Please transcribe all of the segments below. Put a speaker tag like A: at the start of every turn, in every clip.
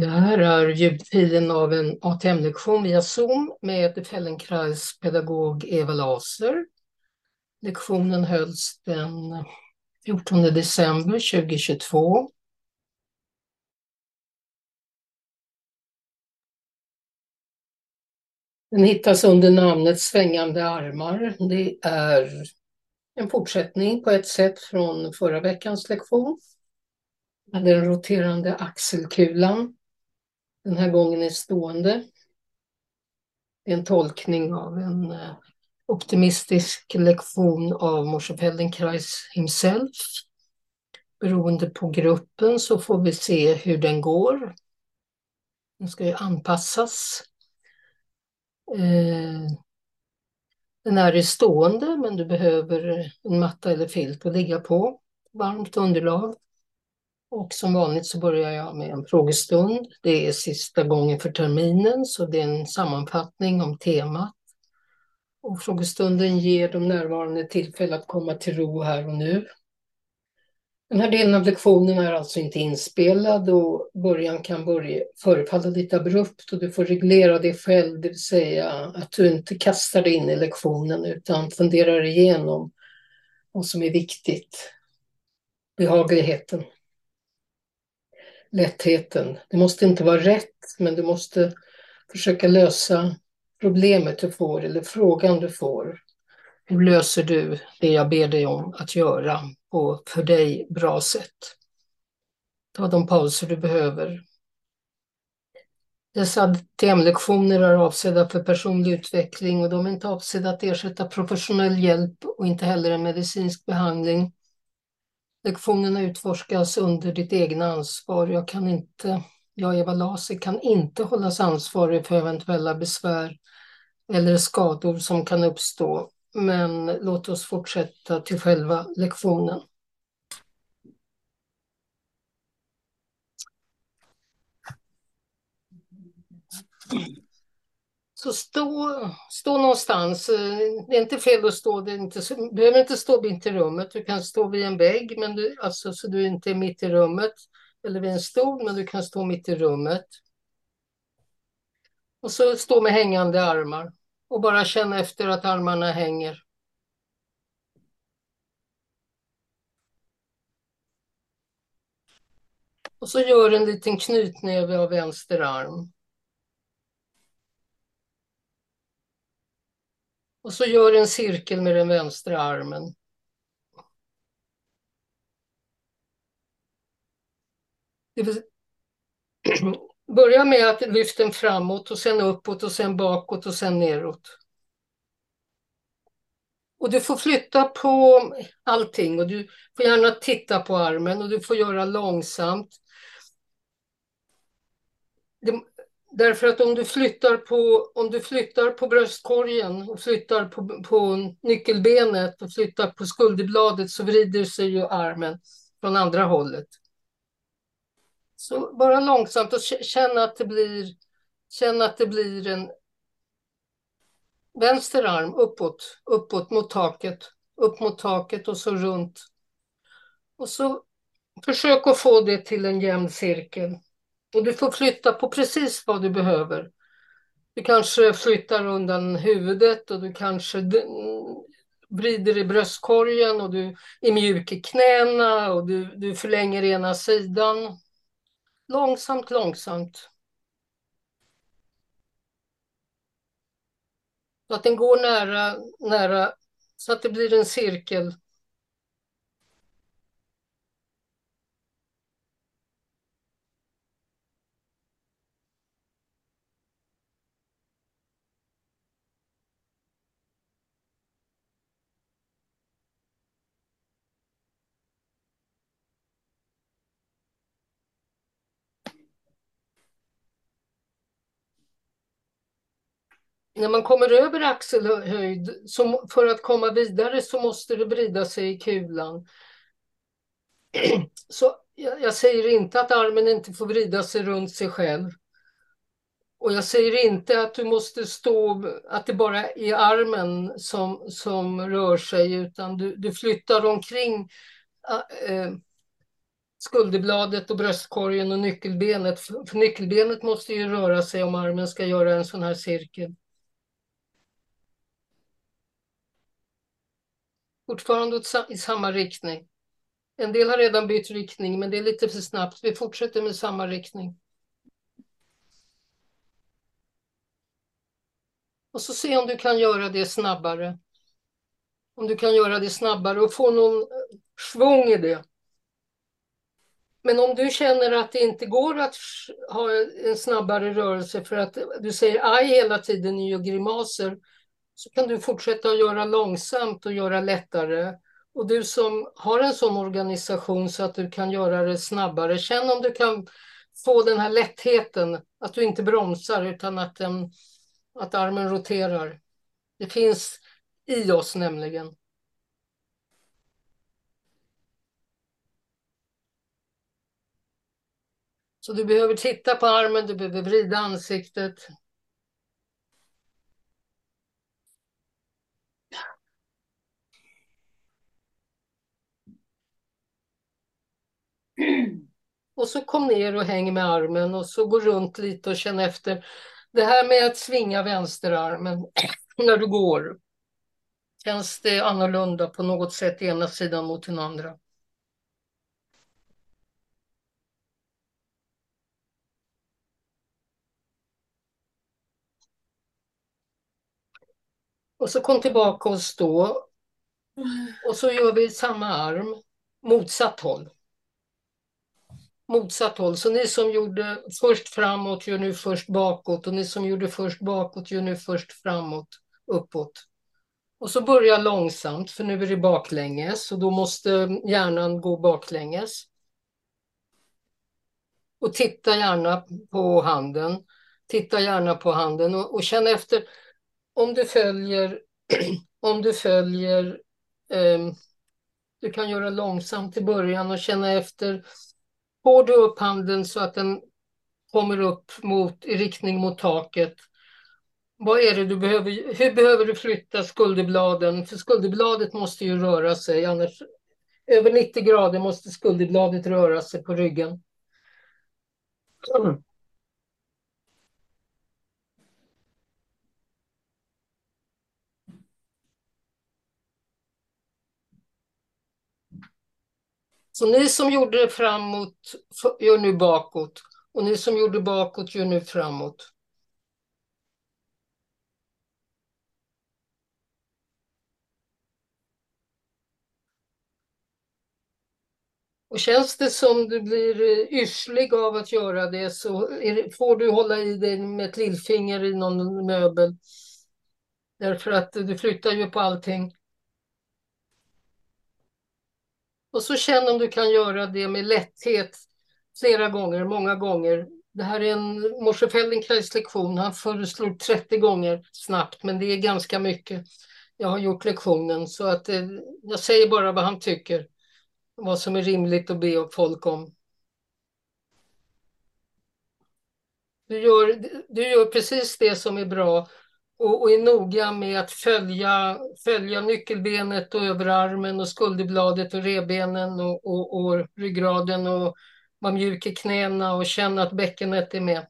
A: Det här är ljudfilen av en ATM-lektion via Zoom med Fellenkrais-pedagog Eva Laser. Lektionen hölls den 14 december 2022. Den hittas under namnet Svängande armar. Det är en fortsättning på ett sätt från förra veckans lektion. Den roterande axelkulan den här gången är stående. Det är en tolkning av en eh, optimistisk lektion av Moshe Feldenkrais himself. Beroende på gruppen så får vi se hur den går. Den ska ju anpassas. Eh, den är i stående men du behöver en matta eller filt att ligga på. Varmt underlag. Och som vanligt så börjar jag med en frågestund. Det är sista gången för terminen så det är en sammanfattning om temat. Och frågestunden ger de närvarande tillfälle att komma till ro här och nu. Den här delen av lektionen är alltså inte inspelad och början kan börja förefalla lite abrupt och du får reglera det själv, det vill säga att du inte kastar dig in i lektionen utan funderar igenom vad som är viktigt. Behagligheten lättheten. Det måste inte vara rätt, men du måste försöka lösa problemet du får eller frågan du får. Hur löser du det jag ber dig om att göra på för dig bra sätt? Ta de pauser du behöver. Dessa TM-lektioner är avsedda för personlig utveckling och de är inte avsedda att ersätta professionell hjälp och inte heller en medicinsk behandling. Lektionerna utforskas under ditt egna ansvar. Jag kan inte, jag Eva Lasi, kan inte hållas ansvarig för eventuella besvär eller skador som kan uppstå. Men låt oss fortsätta till själva lektionen. Så stå, stå någonstans. Eh, det är inte fel att stå, det är inte, du behöver inte stå mitt i rummet. Du kan stå vid en vägg, men du, alltså, så du inte är mitt i rummet. Eller vid en stol, men du kan stå mitt i rummet. Och så stå med hängande armar. Och bara känna efter att armarna hänger. Och så gör en liten knytnäve av vänster arm. Och så gör en cirkel med den vänstra armen. Börja med att lyfta den framåt och sen uppåt och sen bakåt och sen neråt. Och du får flytta på allting och du får gärna titta på armen och du får göra långsamt. Det, Därför att om du flyttar på, om du flyttar på bröstkorgen och flyttar på, på nyckelbenet och flyttar på skulderbladet så vrider sig ju armen från andra hållet. Så bara långsamt och känna att det blir, känna att det blir en vänster arm uppåt, uppåt mot taket, upp mot taket och så runt. Och så försök att få det till en jämn cirkel. Och du får flytta på precis vad du behöver. Du kanske flyttar undan huvudet och du kanske vrider i bröstkorgen och du är mjuk i knäna och du, du förlänger ena sidan. Långsamt, långsamt. Så att den går nära, nära, så att det blir en cirkel när man kommer över axelhöjd, så för att komma vidare så måste det vrida sig i kulan. Så jag, jag, säger inte att armen inte får vrida sig runt sig själv. Och jag säger inte att du måste stå, att det bara är armen som, som rör sig, utan du, du flyttar omkring äh, skulderbladet och bröstkorgen och nyckelbenet. För nyckelbenet måste ju röra sig om armen ska göra en sån här cirkel. Fortfarande i samma riktning. En del har redan bytt riktning, men det är lite för snabbt. Vi fortsätter med samma riktning. Och så se om du kan göra det snabbare. Om du kan göra det snabbare och få någon eh, svung i det. Men om du känner att det inte går att ha en snabbare rörelse för att eh, du säger aj hela tiden och gör grimaser så kan du fortsätta att göra långsamt och göra lättare. Och du som har en sån organisation så att du kan göra det snabbare, känn om du kan få den här lättheten, att du inte bromsar utan att, den, att armen roterar. Det finns i oss nämligen. Så du behöver titta på armen, du behöver vrida ansiktet. Och så kom ner och häng med armen och så gå runt lite och känn efter. Det här med att svinga vänsterarmen när du går. Känns det annorlunda på något sätt ena sidan mot den andra? Och så kom tillbaka och stå. Och så gör vi samma arm, motsatt håll. Motsatt håll. Så ni som gjorde först framåt gör nu först bakåt och ni som gjorde först bakåt gör nu först framåt, uppåt. Och så börja långsamt, för nu är det baklänges och då måste hjärnan gå baklänges. Och titta gärna på handen. Titta gärna på handen och, och känn efter om du följer, om du följer, um, du kan göra långsamt i början och känna efter. Får du upp handen så att den kommer upp mot, i riktning mot taket? Vad är det du behöver, hur behöver du flytta skulderbladen? För skulderbladet måste ju röra sig, annars över 90 grader måste skulderbladet röra sig på ryggen. Mm. Så ni som gjorde det framåt gör nu bakåt. Och ni som gjorde bakåt gör nu framåt. Och känns det som du blir eh, yrslig av att göra det så det, får du hålla i dig med ett lillfinger i någon möbel. Därför att du flyttar ju på allting. Och så känn om du kan göra det med lätthet flera gånger, många gånger. Det här är en Moshe Feldenkrais lektion. Han föreslog 30 gånger snabbt, men det är ganska mycket. Jag har gjort lektionen så att eh, jag säger bara vad han tycker. Vad som är rimligt att be folk om. Du gör, du gör precis det som är bra och, och är noga med att följa, följa nyckelbenet och överarmen och skulderbladet och rebenen och, och, och ryggraden och vara mjuk i knäna och känna att bäckenet är med.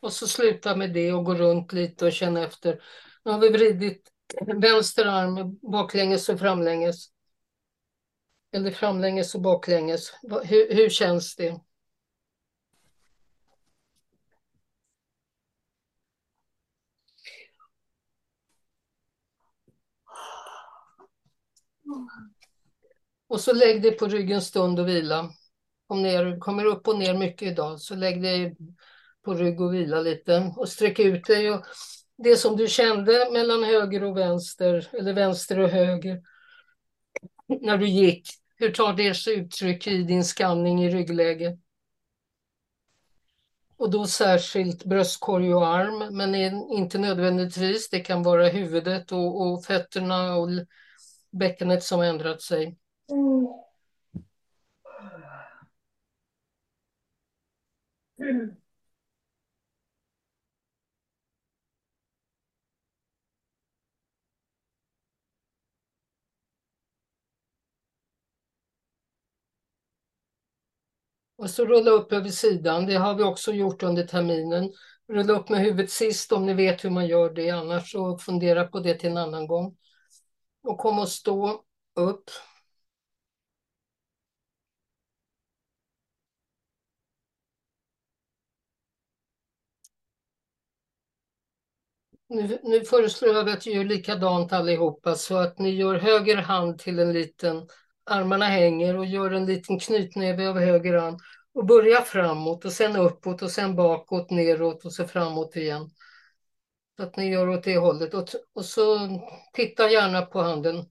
A: Och så sluta med det och gå runt lite och känna efter. Nu har vi vridit vänster arm baklänges och framlänges. Eller framlänges och baklänges. Hur, hur känns det? Och så lägg dig på ryggen stund och vila. Kom ner, kommer upp och ner mycket idag, så lägg dig på rygg och vila lite och sträck ut dig. Och det som du kände mellan höger och vänster, eller vänster och höger, när du gick, hur tar det sig uttryck i din skanning i ryggläge? Och då särskilt bröstkorg och arm, men inte nödvändigtvis. Det kan vara huvudet och, och fötterna och bäckenet som ändrat sig. Mm. Och så rulla upp över sidan. Det har vi också gjort under terminen. Rulla upp med huvudet sist om ni vet hur man gör det. Annars så fundera på det till en annan gång. Och kom och stå upp. Nu, nu föreslår jag att vi gör likadant allihopa så att ni gör höger hand till en liten, armarna hänger och gör en liten knytnäve av höger hand. och börja framåt och sen uppåt och sen bakåt, neråt och så framåt igen. Så att ni gör åt det hållet och, och så titta gärna på handen.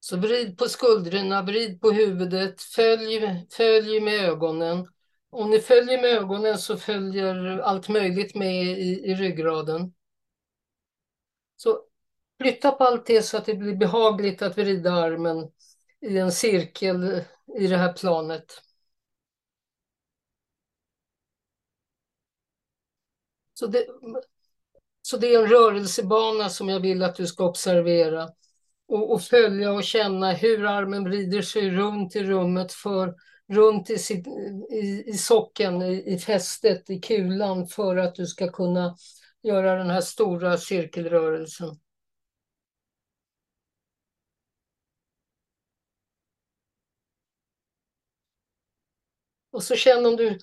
A: Så vrid på skuldrorna, vrid på huvudet, följ, följ med ögonen. Om ni följer med ögonen så följer allt möjligt med i, i ryggraden. Så flytta på allt det så att det blir behagligt att vrida armen i en cirkel i det här planet. Så det, så det är en rörelsebana som jag vill att du ska observera och, och, följa och känna hur armen vrider sig runt i rummet, för, runt i, sitt, i, i socken, i, i fästet, i kulan för att du ska kunna göra den här stora cirkelrörelsen. Och så känn om du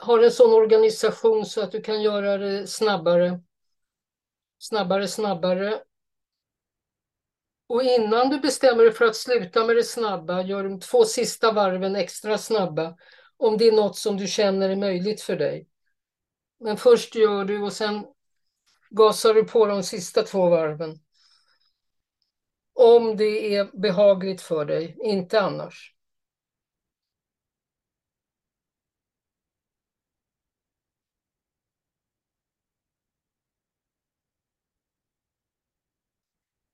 A: har en sån organisation så att du kan göra det snabbare. Snabbare, snabbare. Och innan du bestämmer dig för att sluta med det snabba, gör de två sista varven extra snabba. Om det är något som du känner är möjligt för dig. Men först gör du och sen gasar du på de sista två varven. Om det är behagligt för dig, inte annars.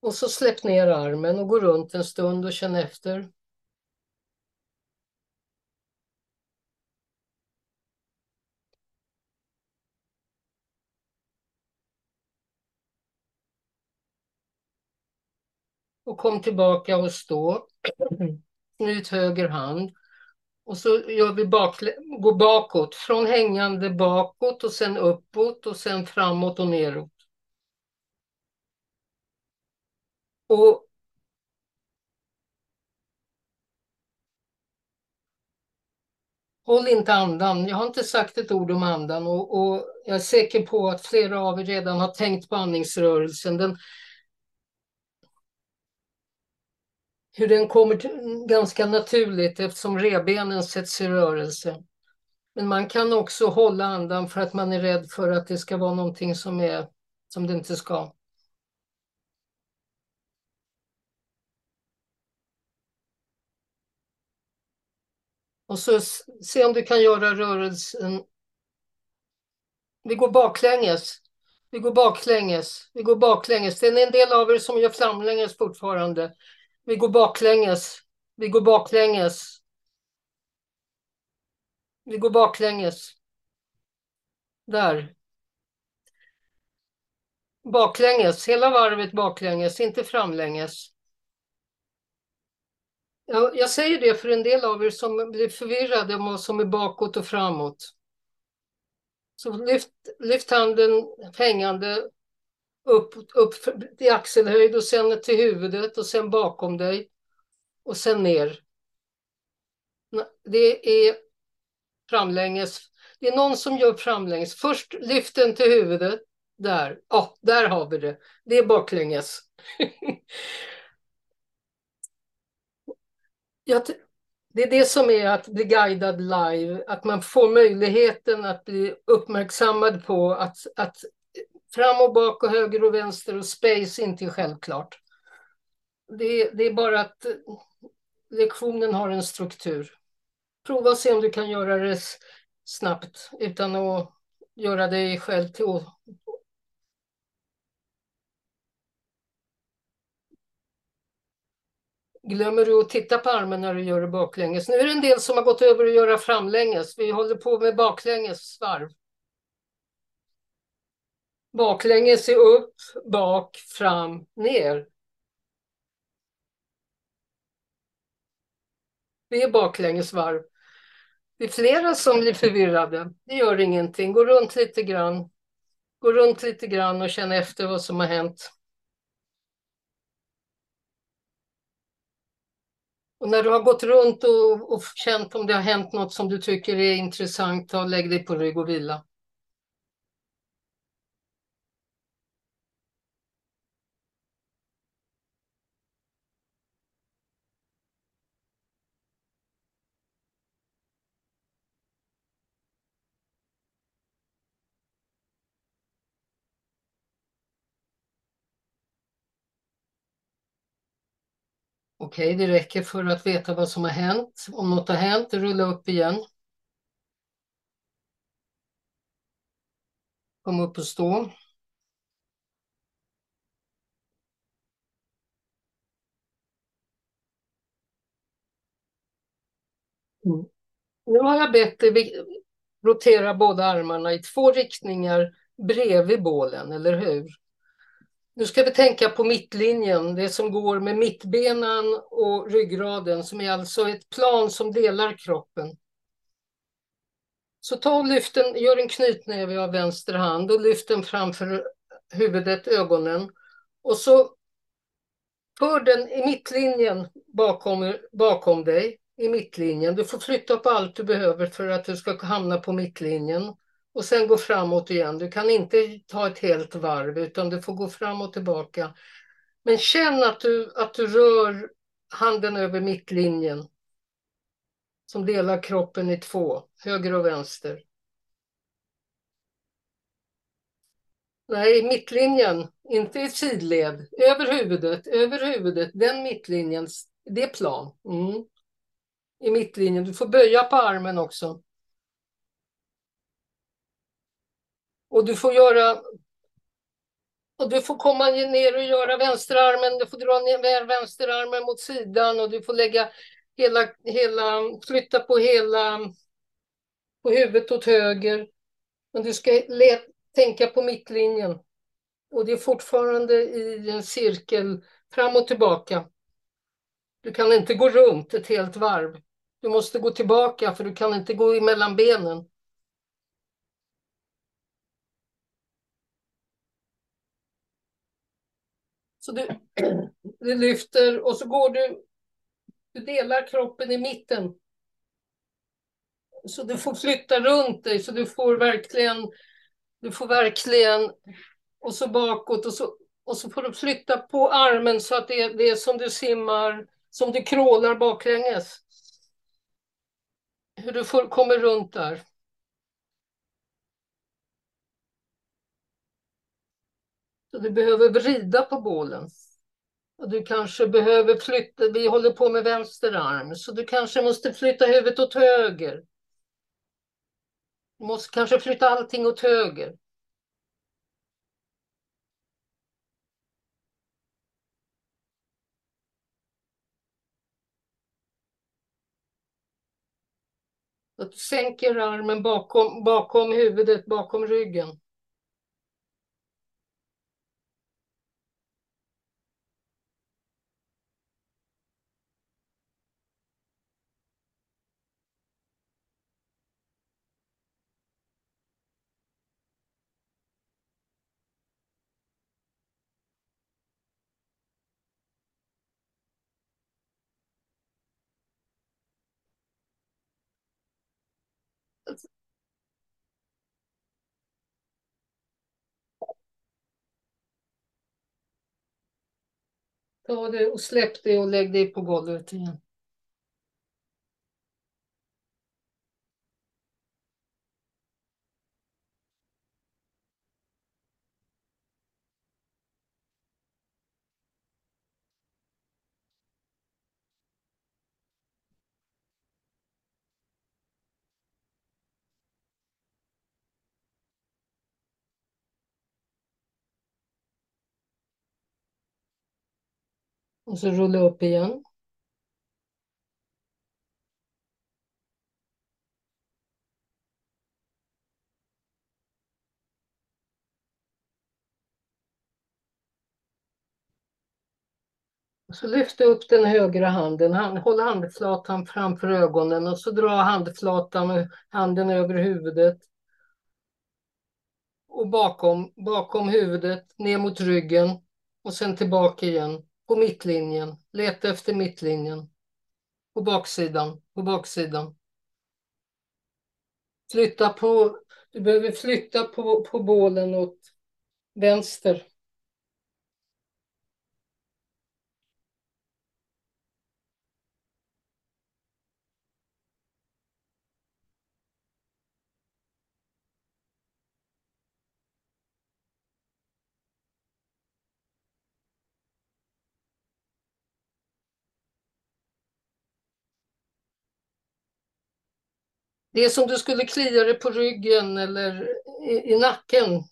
A: Och så släpp ner armen och gå runt en stund och känn efter. Och kom tillbaka och stå. Knut höger hand. Och så gör vi baklä går bakåt, från hängande bakåt och sen uppåt och sen framåt och neråt. Och Håll inte andan. Jag har inte sagt ett ord om andan och, och, jag är säker på att flera av er redan har tänkt på andningsrörelsen. Den, hur den kommer till, ganska naturligt eftersom rebenen sätts i rörelse. Men man kan också hålla andan för att man är rädd för att det ska vara någonting som, är, som det inte ska. Och så se om du kan göra rörelsen. Vi går baklänges. Vi går baklänges. Vi går baklänges. Det är en del av er som gör framlänges fortfarande. Vi går baklänges. Vi går baklänges. Vi går baklänges. Där. Baklänges, hela varvet baklänges, inte framlänges. Ja, jag säger det för en del av er som blir förvirrade om vad som är bakåt och framåt. Så lyft, lyft handen hängande upp, upp i axelhöjd och sen till huvudet och sen bakom dig och sen ner. Det är framlänges. Det är någon som gör framlänges. Först lyft den till huvudet. Där. Ja, oh, där har vi det. Det är baklänges. Jag, det är det som är att bli guidad live, att man får möjligheten att bli uppmärksammad på att, att fram och bak och höger och vänster och space inte är självklart. Det, det är bara att eh, lektionen har en struktur. Prova och se om du kan göra det snabbt utan att göra dig själv till Glömmer du att titta på armen när du gör det baklänges? Nu är det en del som har gått över att göra framlänges. Vi håller på med baklänges varv. Baklänges är upp, bak, fram, ner. Det är baklängesvarv. Det är flera som blir förvirrade. Det gör ingenting. Gå runt lite grann. Gå runt lite grann och känn efter vad som har hänt. Och när du har gått runt och, och känt om det har hänt något som du tycker är intressant, lägg dig på rygg och vila. Okej, det räcker för att veta vad som har hänt. Om något har hänt, rulla upp igen. Kom upp och stå. Mm. Nu har jag bett dig rotera båda armarna i två riktningar bredvid bålen, eller hur? Nu ska vi tänka på mittlinjen, det som går med mittbenan och ryggraden, som är alltså ett plan som delar kroppen. Så ta och lyft den, gör en knytnäve av vänster hand och lyft den framför huvudet, ögonen. Och så för den i mittlinjen bakom, bakom dig, i mittlinjen. Du får flytta på allt du behöver för att du ska hamna på mittlinjen och sen gå framåt igen. Du kan inte ta ett helt varv utan du får gå fram och tillbaka. Men känn att du, att du rör handen över mittlinjen som delar kroppen i två, höger och vänster. Nej, mittlinjen, inte i sidled. Över huvudet, över huvudet, den mittlinjen, det är plan. Mm. I mittlinjen. Du får böja på armen också. Och du får göra och du får komma ner och göra vänsterarmen, du får dra ner vänsterarmen mot sidan och du får lägga hela, hela, flytta på hela på huvudet åt höger. Men du ska tänka på mittlinjen. Och det är fortfarande i en cirkel fram och tillbaka. Du kan inte gå runt ett helt varv. Du måste gå tillbaka för du kan inte gå emellan benen. Så du, du lyfter och så går du, du delar kroppen i mitten. Så du får flytta runt dig så du får verkligen, du får verkligen, och så bakåt och så, och så får du flytta på armen så att det är, det är som du simmar, som du krålar baklänges. Hur du får, kommer runt där. Så du behöver vrida på bålen. Och du kanske behöver flytta, vi håller på med vänster arm, så du kanske måste flytta huvudet åt höger. Du måste kanske flytta allting åt höger. Att du sänker armen bakom, bakom huvudet, bakom ryggen. Ta det och släpp det och lägg det på golvet igen. Och så rulla upp igen. Så lyft upp den högra handen, håll handflatan framför ögonen och så dra handflatan, handen över huvudet. Och bakom, bakom huvudet, ner mot ryggen och sen tillbaka igen på mittlinjen. Leta efter mittlinjen. På baksidan, på baksidan. Flytta på, du behöver flytta på, på bålen åt vänster. Det är som du skulle klia dig på ryggen eller i, i nacken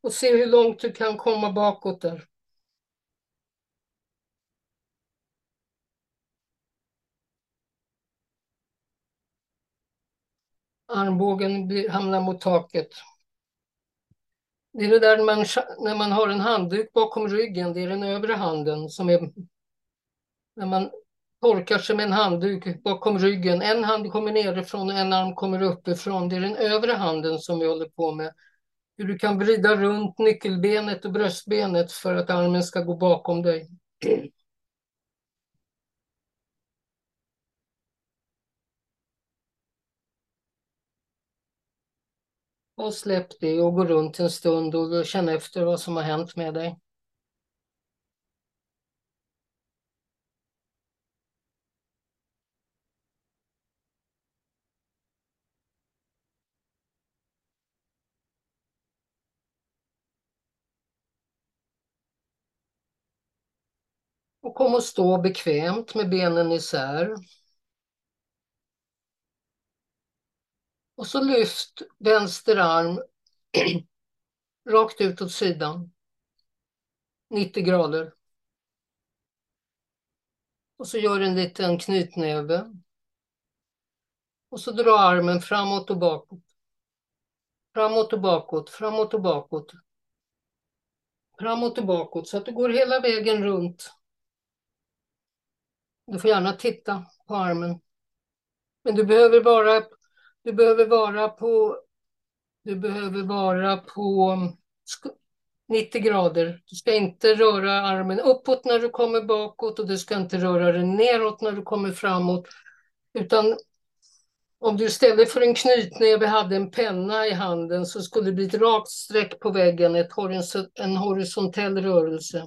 A: och se hur långt du kan komma bakåt där. Armbågen blir, hamnar mot taket. Det är det där man, när man har en handduk bakom ryggen, det är den övre handen som är... När man torkar sig med en handduk bakom ryggen. En hand kommer nerifrån och en arm kommer uppifrån. Det är den övre handen som vi håller på med. Hur du kan vrida runt nyckelbenet och bröstbenet för att armen ska gå bakom dig. Och släpp det och gå runt en stund och känna efter vad som har hänt med dig. Och kom och stå bekvämt med benen isär. Och så lyft vänster arm rakt ut åt sidan. 90 grader. Och så gör en liten knytnäve. Och så dra armen framåt och bakåt. Framåt och bakåt, framåt och bakåt. Framåt och bakåt så att du går hela vägen runt. Du får gärna titta på armen. Men du behöver vara, du behöver vara på du behöver vara på 90 grader. Du ska inte röra armen uppåt när du kommer bakåt och du ska inte röra den neråt när du kommer framåt. Utan om du istället för en knytnäve hade en penna i handen så skulle det bli ett rakt streck på väggen, ett en horisontell rörelse.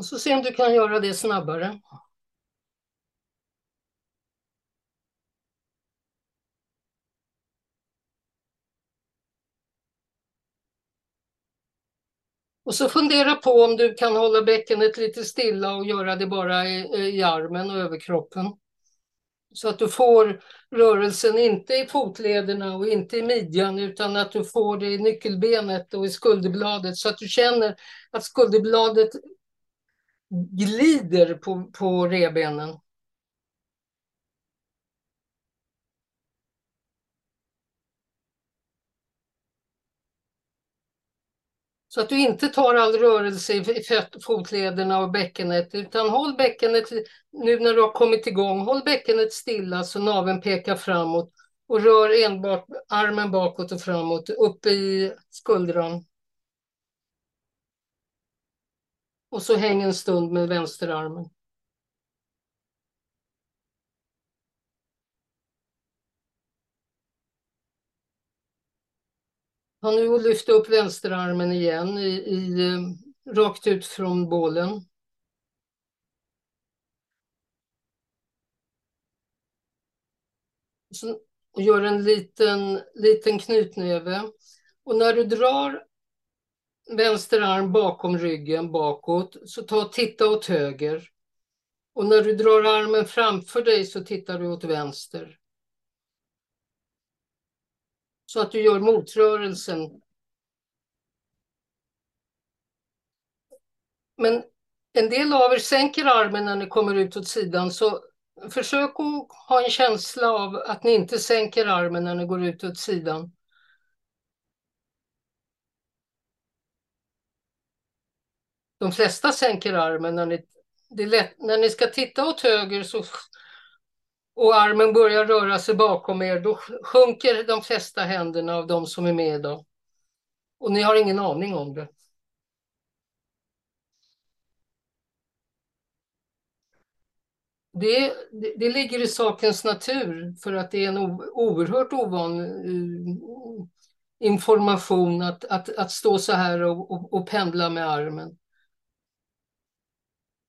A: Och så se om du kan göra det snabbare. Och så fundera på om du kan hålla bäckenet lite stilla och göra det bara i, i armen och överkroppen. Så att du får rörelsen inte i fotlederna och inte i midjan utan att du får det i nyckelbenet och i skulderbladet så att du känner att skulderbladet glider på, på rebenen. Så att du inte tar all rörelse i fotlederna och bäckenet utan håll bäckenet nu när du har kommit igång. Håll bäckenet stilla så naveln pekar framåt och rör enbart armen bakåt och framåt upp i skuldran. Och så häng en stund med vänsterarmen. Ta nu och lyft upp vänsterarmen igen i, i, eh, rakt ut från bålen. Och gör en liten, liten knytnäve. Och när du drar vänster arm bakom ryggen bakåt, så ta och titta åt höger. Och när du drar armen framför dig så tittar du åt vänster. Så att du gör motrörelsen. Men en del av er sänker armen när ni kommer ut åt sidan, så försök att ha en känsla av att ni inte sänker armen när ni går ut åt sidan. De flesta sänker armen när ni, det är lätt, när ni ska titta åt höger så, och armen börjar röra sig bakom er, då sjunker de flesta händerna av de som är med idag. Och ni har ingen aning om det. Det, det, det, ligger i sakens natur för att det är en oerhört ovan eh, information att, att, att stå så här och, och, och, pendla med armen.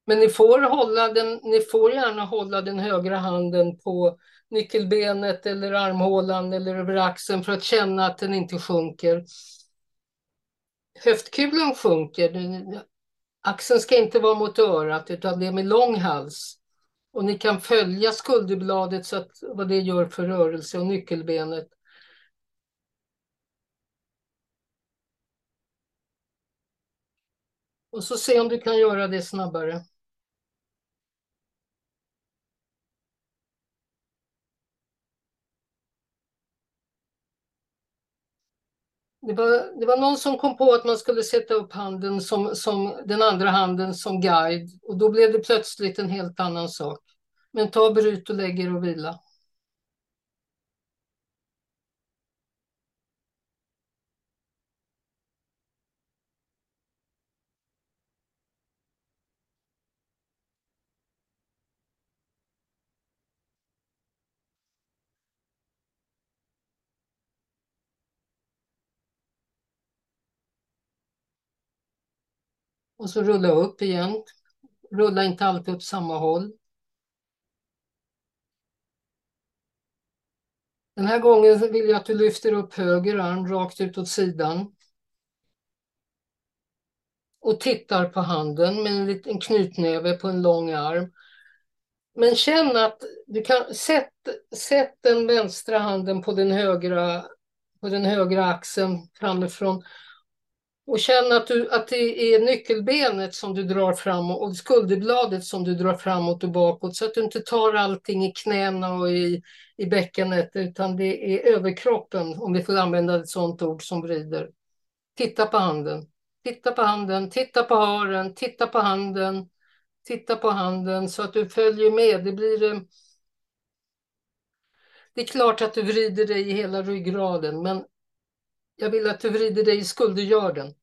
A: Men ni får, hålla den, ni får gärna hålla den högra handen på nyckelbenet eller armhålan eller över axeln för att känna att den inte sjunker. Höftkulan sjunker. Axeln ska inte vara mot örat utan det är med lång hals. Och ni kan följa skulderbladet så att vad det gör för rörelse och nyckelbenet. Och så se om du kan göra det snabbare. Det var, det var någon som kom på att man skulle sätta upp handen som, som den andra handen som guide och då blev det plötsligt en helt annan sak. Men ta bryt och lägg er och vila. Och så rulla upp igen. Rulla inte alltid åt samma håll. Den här gången vill jag att du lyfter upp höger arm rakt ut åt sidan. Och tittar på handen med en liten knytnäve på en lång arm. Men känn att du kan sätt, sätt den vänstra handen på den högra, på den högra axeln framifrån och känn att, du, att det är nyckelbenet som du drar framåt och skulderbladet som du drar framåt och bakåt så att du inte tar allting i knäna och i, i bäckenet utan det är överkroppen, om vi får använda ett sådant ord, som vrider. Titta på handen. Titta på handen, titta på haren, titta på handen, titta på handen så att du följer med. Det blir eh, det är klart att du vrider dig i hela ryggraden, men jag vill att du vrider dig i skuldergörden.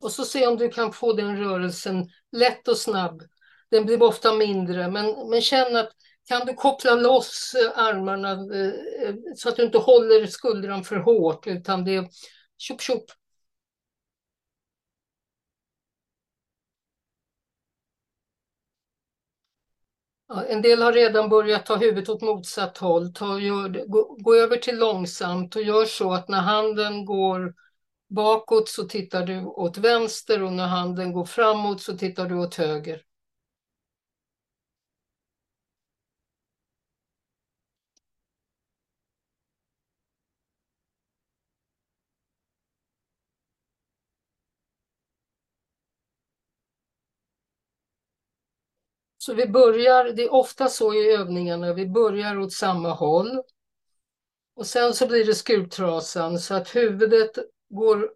A: Och så se om du kan få den rörelsen lätt och snabb. Den blir ofta mindre, men, men känn att kan du koppla loss eh, armarna eh, eh, så att du inte håller skuldran för hårt utan det är tjopp tjopp en del har redan börjat ta huvudet åt motsatt håll. Ta, gör, gå, gå, över till långsamt och gör så att när handen går bakåt så tittar du åt vänster och när handen går framåt så tittar du åt höger. Så vi börjar, det är ofta så i övningarna, vi börjar åt samma håll. Och sen så blir det skurtrasan så att huvudet går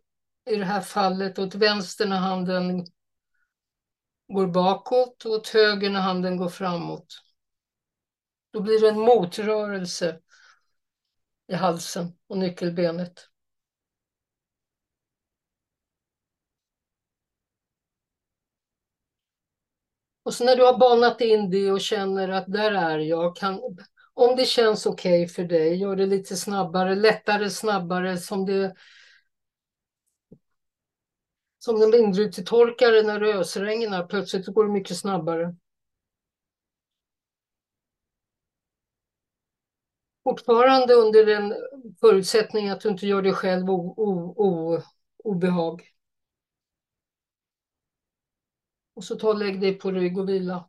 A: i det här fallet åt vänster när handen går bakåt och åt höger när handen går framåt. Då blir det en motrörelse i halsen och nyckelbenet. Och så när du har banat in det och känner att där är jag, kan, om det känns okej okay för dig, gör det lite snabbare, lättare, snabbare som det som en vindrutetorkare när det ösregnar, plötsligt går det mycket snabbare. Fortfarande under den förutsättning att du inte gör dig själv o, o, o, obehag. Och så ta och lägg dig på rygg och vila.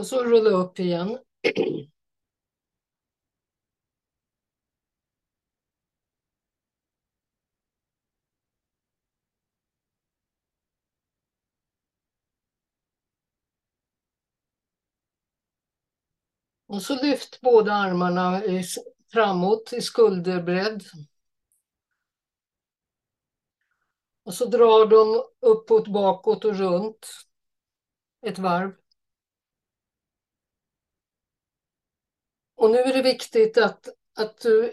A: Och så rulla upp igen. Och så lyft båda armarna framåt i skulderbredd. Och så drar de uppåt, bakåt och runt ett varv. Och nu är det viktigt att, att du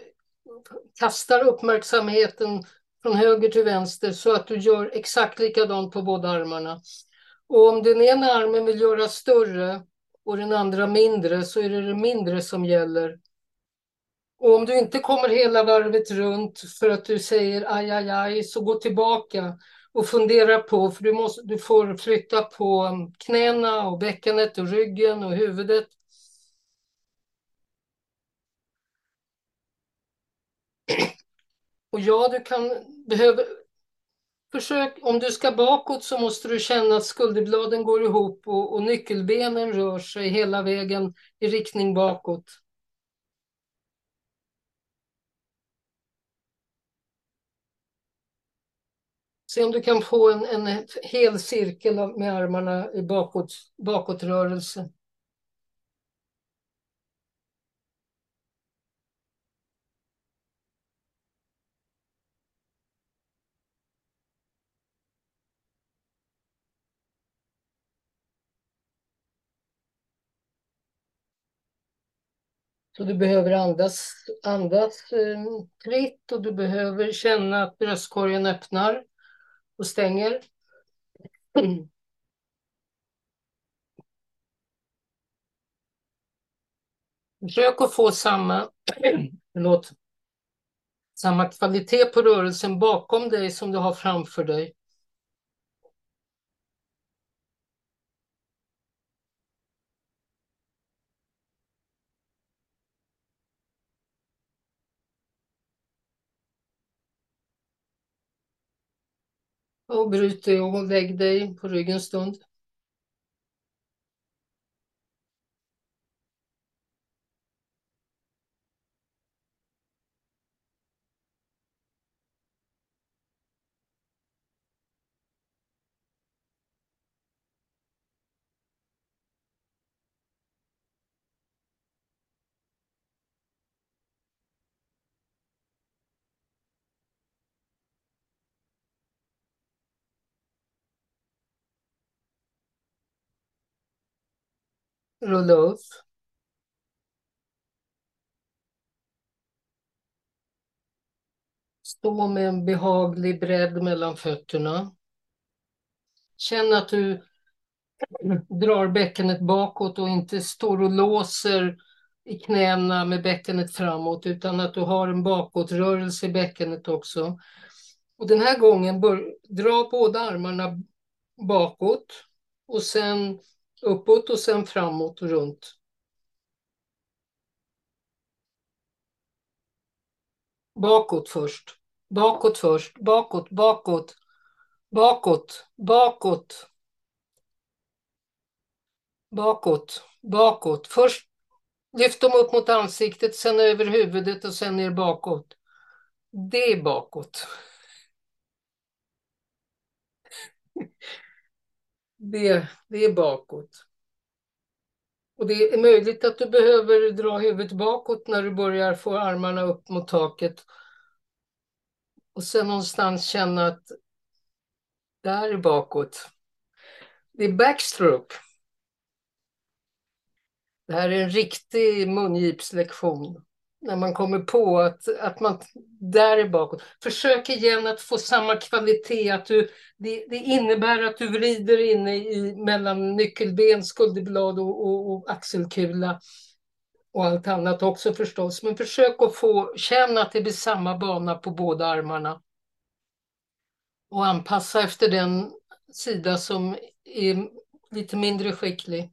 A: kastar uppmärksamheten från höger till vänster så att du gör exakt likadant på båda armarna. Och om den ena armen vill göra större och den andra mindre så är det det mindre som gäller. Och om du inte kommer hela varvet runt för att du säger aj, aj, aj, så gå tillbaka och fundera på, för du, måste, du får flytta på knäna och bäckenet och ryggen och huvudet. Och ja, du kan behöva... Försök, om du ska bakåt så måste du känna att skulderbladen går ihop och, och nyckelbenen rör sig hela vägen i riktning bakåt. Se om du kan få en, en hel cirkel med armarna i bakåt, bakåtrörelse. Så du behöver andas, andas eh, fritt och du behöver känna att bröstkorgen öppnar och stänger. Försök att få samma, förlåt, samma kvalitet på rörelsen bakom dig som du har framför dig. Och bryt dig och lägg dig på ryggen en stund. Rulla upp. Stå med en behaglig bredd mellan fötterna. Känn att du drar bäckenet bakåt och inte står och låser i knäna med bäckenet framåt utan att du har en bakåtrörelse i bäckenet också. Och den här gången bör, dra båda armarna bakåt och sen Uppåt och sen framåt och runt. Bakåt först. Bakåt först. Bakåt, bakåt. Bakåt, bakåt. Bakåt, bakåt. Först lyft dem upp mot ansiktet, sen över huvudet och sen ner bakåt. Det är bakåt. Det, det är bakåt. Och det är möjligt att du behöver dra huvudet bakåt när du börjar få armarna upp mot taket. Och sen någonstans känna att där är bakåt. Det är backstroke. Det här är en riktig mungipslektion när man kommer på att, att man där är bakåt. Försök igen att få samma kvalitet. Att du, det, det innebär att du vrider inne i, mellan nyckelben, skulderblad och, och, och, axelkula och allt annat också förstås. Men försök att få känna att det blir samma bana på båda armarna. Och anpassa efter den sida som är lite mindre skicklig.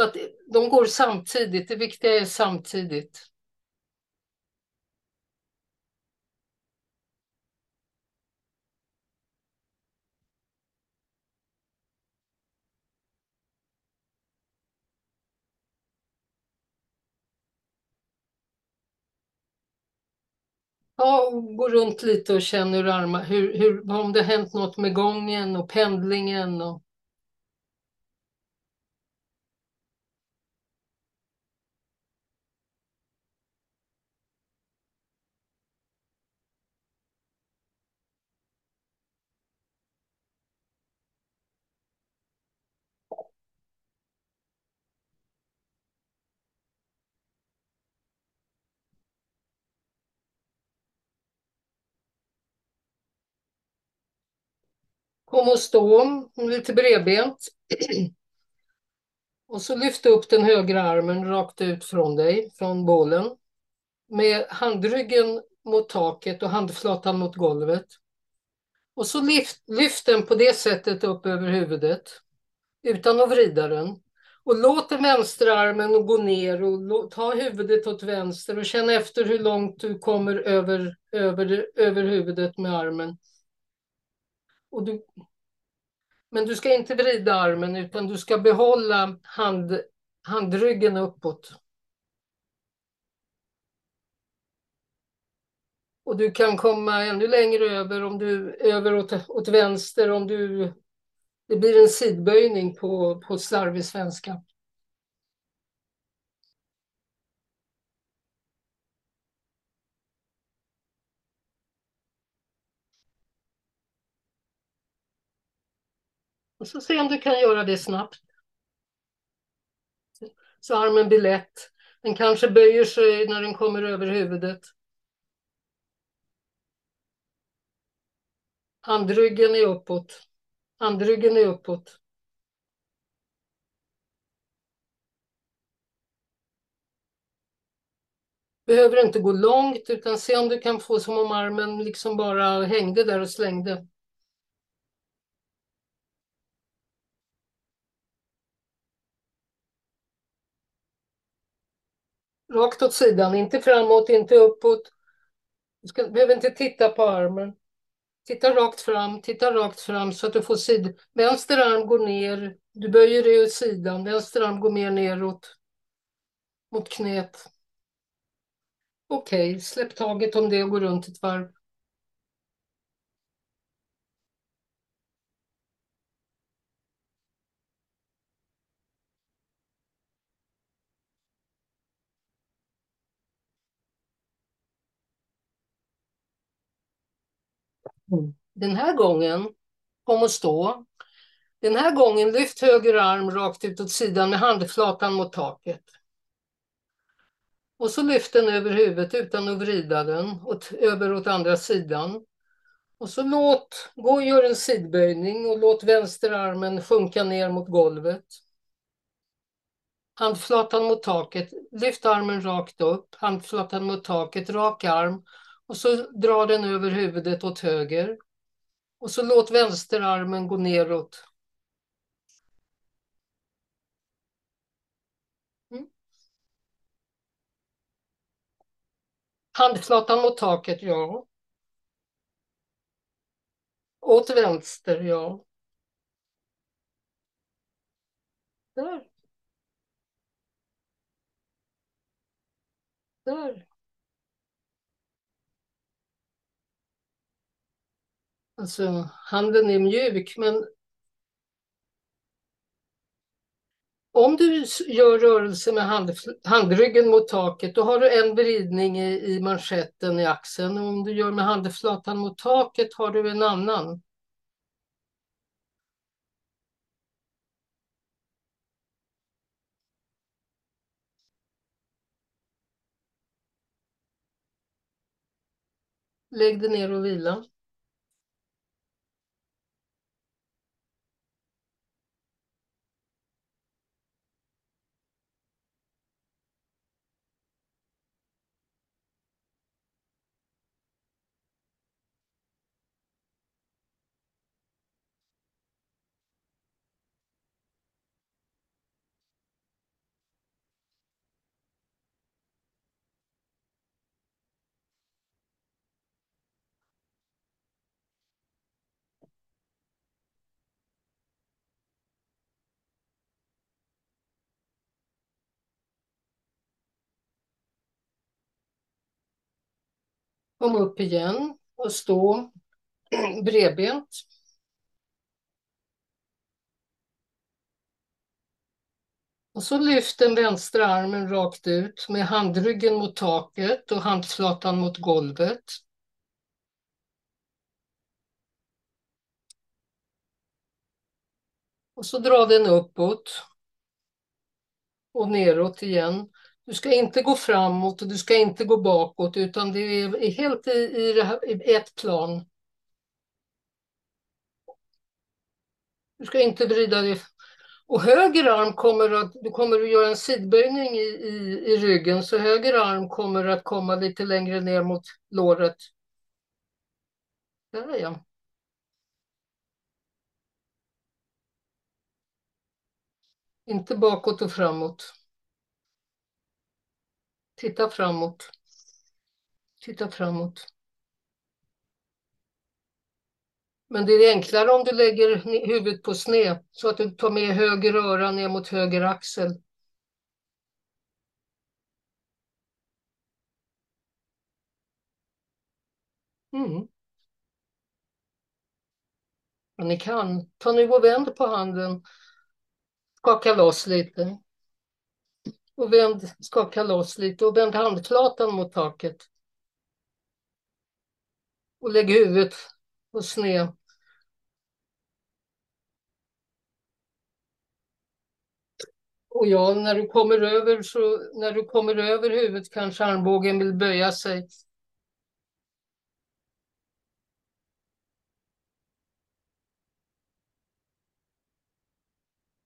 A: Så att de går samtidigt, det viktiga är samtidigt. Ja, gå runt lite och känn hur armar, hur, hur, om det hänt något med gången och pendlingen. Och... Homostom, lite bredbent. Och så lyft upp den högra armen rakt ut från dig, från bålen. Med handryggen mot taket och handflatan mot golvet. Och så lyft, lyft den på det sättet upp över huvudet. Utan att vrida den. Och låt den vänstra armen gå ner och ta huvudet åt vänster och känn efter hur långt du kommer över, över, över huvudet med armen. Och du, men du ska inte vrida armen utan du ska behålla hand, handryggen uppåt. Och du kan komma ännu längre över om du över åt, åt vänster om du det blir en sidböjning på, på slarvig svenska. Och så se om du kan göra det snabbt. Så armen blir lätt. Den kanske böjer sig när den kommer över huvudet. Handryggen är uppåt. Handryggen är uppåt. Behöver inte gå långt utan se om du kan få som om armen liksom bara hängde där och slängde. Rakt åt sidan, inte framåt, inte uppåt. Du ska, behöver inte titta på armen. Titta rakt fram, titta rakt fram så att du får sid. Vänster arm går ner, du böjer dig åt sidan, vänster arm går mer neråt. Mot knät. Okej, okay, släpp taget om det och gå runt ett varv. Mm. Den här gången, kom och stå. Den här gången lyft höger arm rakt ut åt sidan med handflatan mot taket. Och så lyft den över huvudet utan att vrida den åt, över åt andra sidan. Och så låt, gå och gör en sidböjning och låt vänsterarmen sjunka ner mot golvet. Handflatan mot taket, lyft armen rakt upp, handflatan mot taket, rak arm. Och så dra den över huvudet åt höger. Och så låt vänsterarmen gå neråt. Mm. Handflatan mot taket, ja. Åt vänster, ja. Där. Där. Alltså, handen är mjuk, men om du gör rörelse med hand, handryggen mot taket, då har du en vridning i, i manschetten i axeln. Och om du gör med handflatan mot taket har du en annan. Lägg dig ner och vila. Kom upp igen och stå bredbent. Och så lyft den vänstra armen rakt ut med handryggen mot taket och handflatan mot golvet. Och så dra den uppåt och neråt igen. Du ska inte gå framåt och du ska inte gå bakåt utan det är helt i, i, här, i ett plan. Du ska inte vrida dig. Och höger arm kommer att, du kommer att göra en sidböjning i, i, i ryggen så höger arm kommer att komma lite längre ner mot låret. Där ja. Inte bakåt och framåt. Titta framåt. Titta framåt. Men det är enklare om du lägger huvudet på sned så att du tar med höger öra ner mot höger axel. Mm. Ni kan. Ta nu och vänd på handen. Skaka loss lite. Och vänd, skaka loss lite och vänd handflatan mot taket. Och lägg huvudet på sned. Och ja, när du kommer över så när du kommer över huvudet kanske armbågen vill böja sig.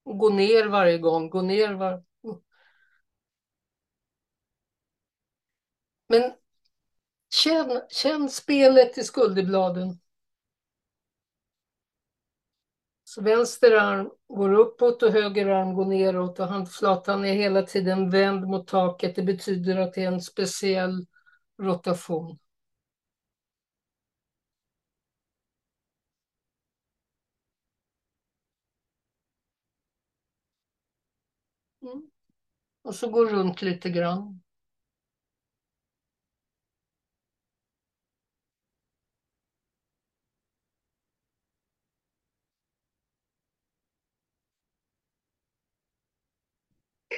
A: Och gå ner varje gång, gå ner var... Men känn, känn spelet i skulderbladen. Så vänster arm går uppåt och höger arm går neråt och handflatan är hela tiden vänd mot taket. Det betyder att det är en speciell rotation. Mm. Och så går runt lite grann.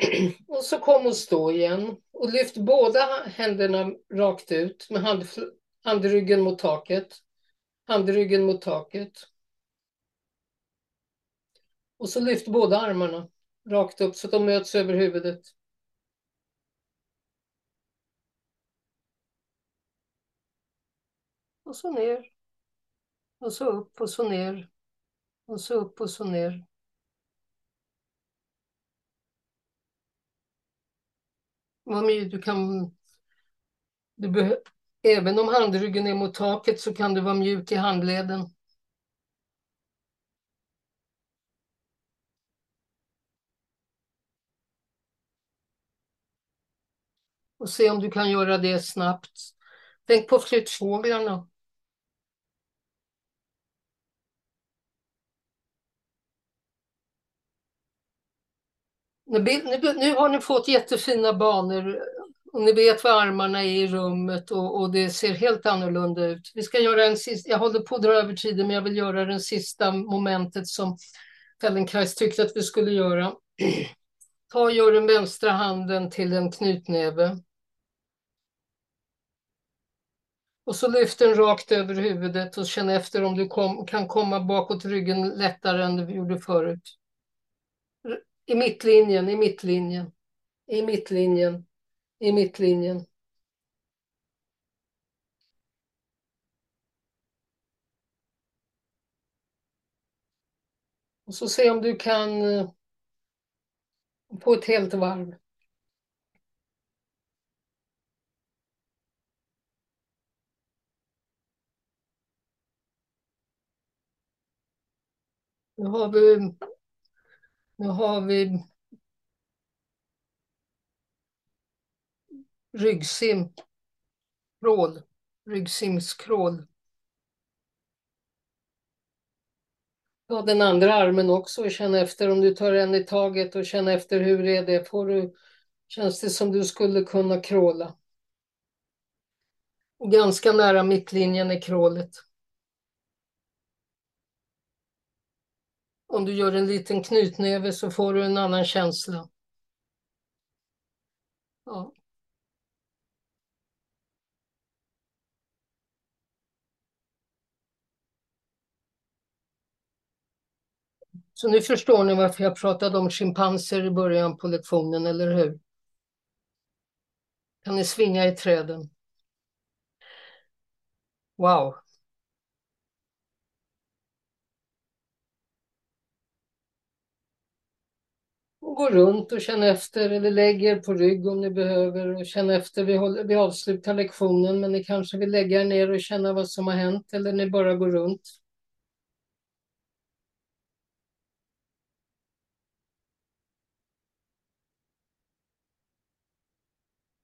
A: Och så kom och stå igen. Och lyft båda händerna rakt ut med hand, handryggen mot taket. Handryggen mot taket. Och så lyft båda armarna rakt upp så att de möts över huvudet. Och så ner. Och så upp och så ner. Och så upp och så ner. Du kan... Du även om handryggen är mot taket så kan du vara mjuk i handleden. Och se om du kan göra det snabbt. Tänk på flyttfåglarna. Nu, nu, har ni fått jättefina banor och ni vet var armarna är i rummet och, och, det ser helt annorlunda ut. Vi ska göra en sista, jag håller på att dra över tiden men jag vill göra den sista momentet som Feldenkrais tyckte att vi skulle göra. Ta och gör den vänstra handen till en knutnäve. Och så lyft den rakt över huvudet och känn efter om du kom, kan komma bakåt ryggen lättare än du gjorde förut. I mittlinjen, i mittlinjen, i mittlinjen, i mittlinjen. Och så se om du kan eh, på ett helt varv. Nu har vi nu har vi ryggsim, krål, ryggsimskrål. Ta den andra armen också och känn efter om du tar en i taget och känn efter hur är det. Får du, känns det som du skulle kunna kråla? Ganska nära mittlinjen är krålet. Om du gör en liten knytnäve så får du en annan känsla. Ja. Så nu förstår ni varför jag pratade om schimpanser i början på lektionen, eller hur? Kan ni svinga i träden? Wow. Gå runt och känna efter eller lägg er på rygg om ni behöver och känna efter. Vi, håller, vi avslutar lektionen men ni kanske vill lägga er ner och känna vad som har hänt eller ni bara går runt.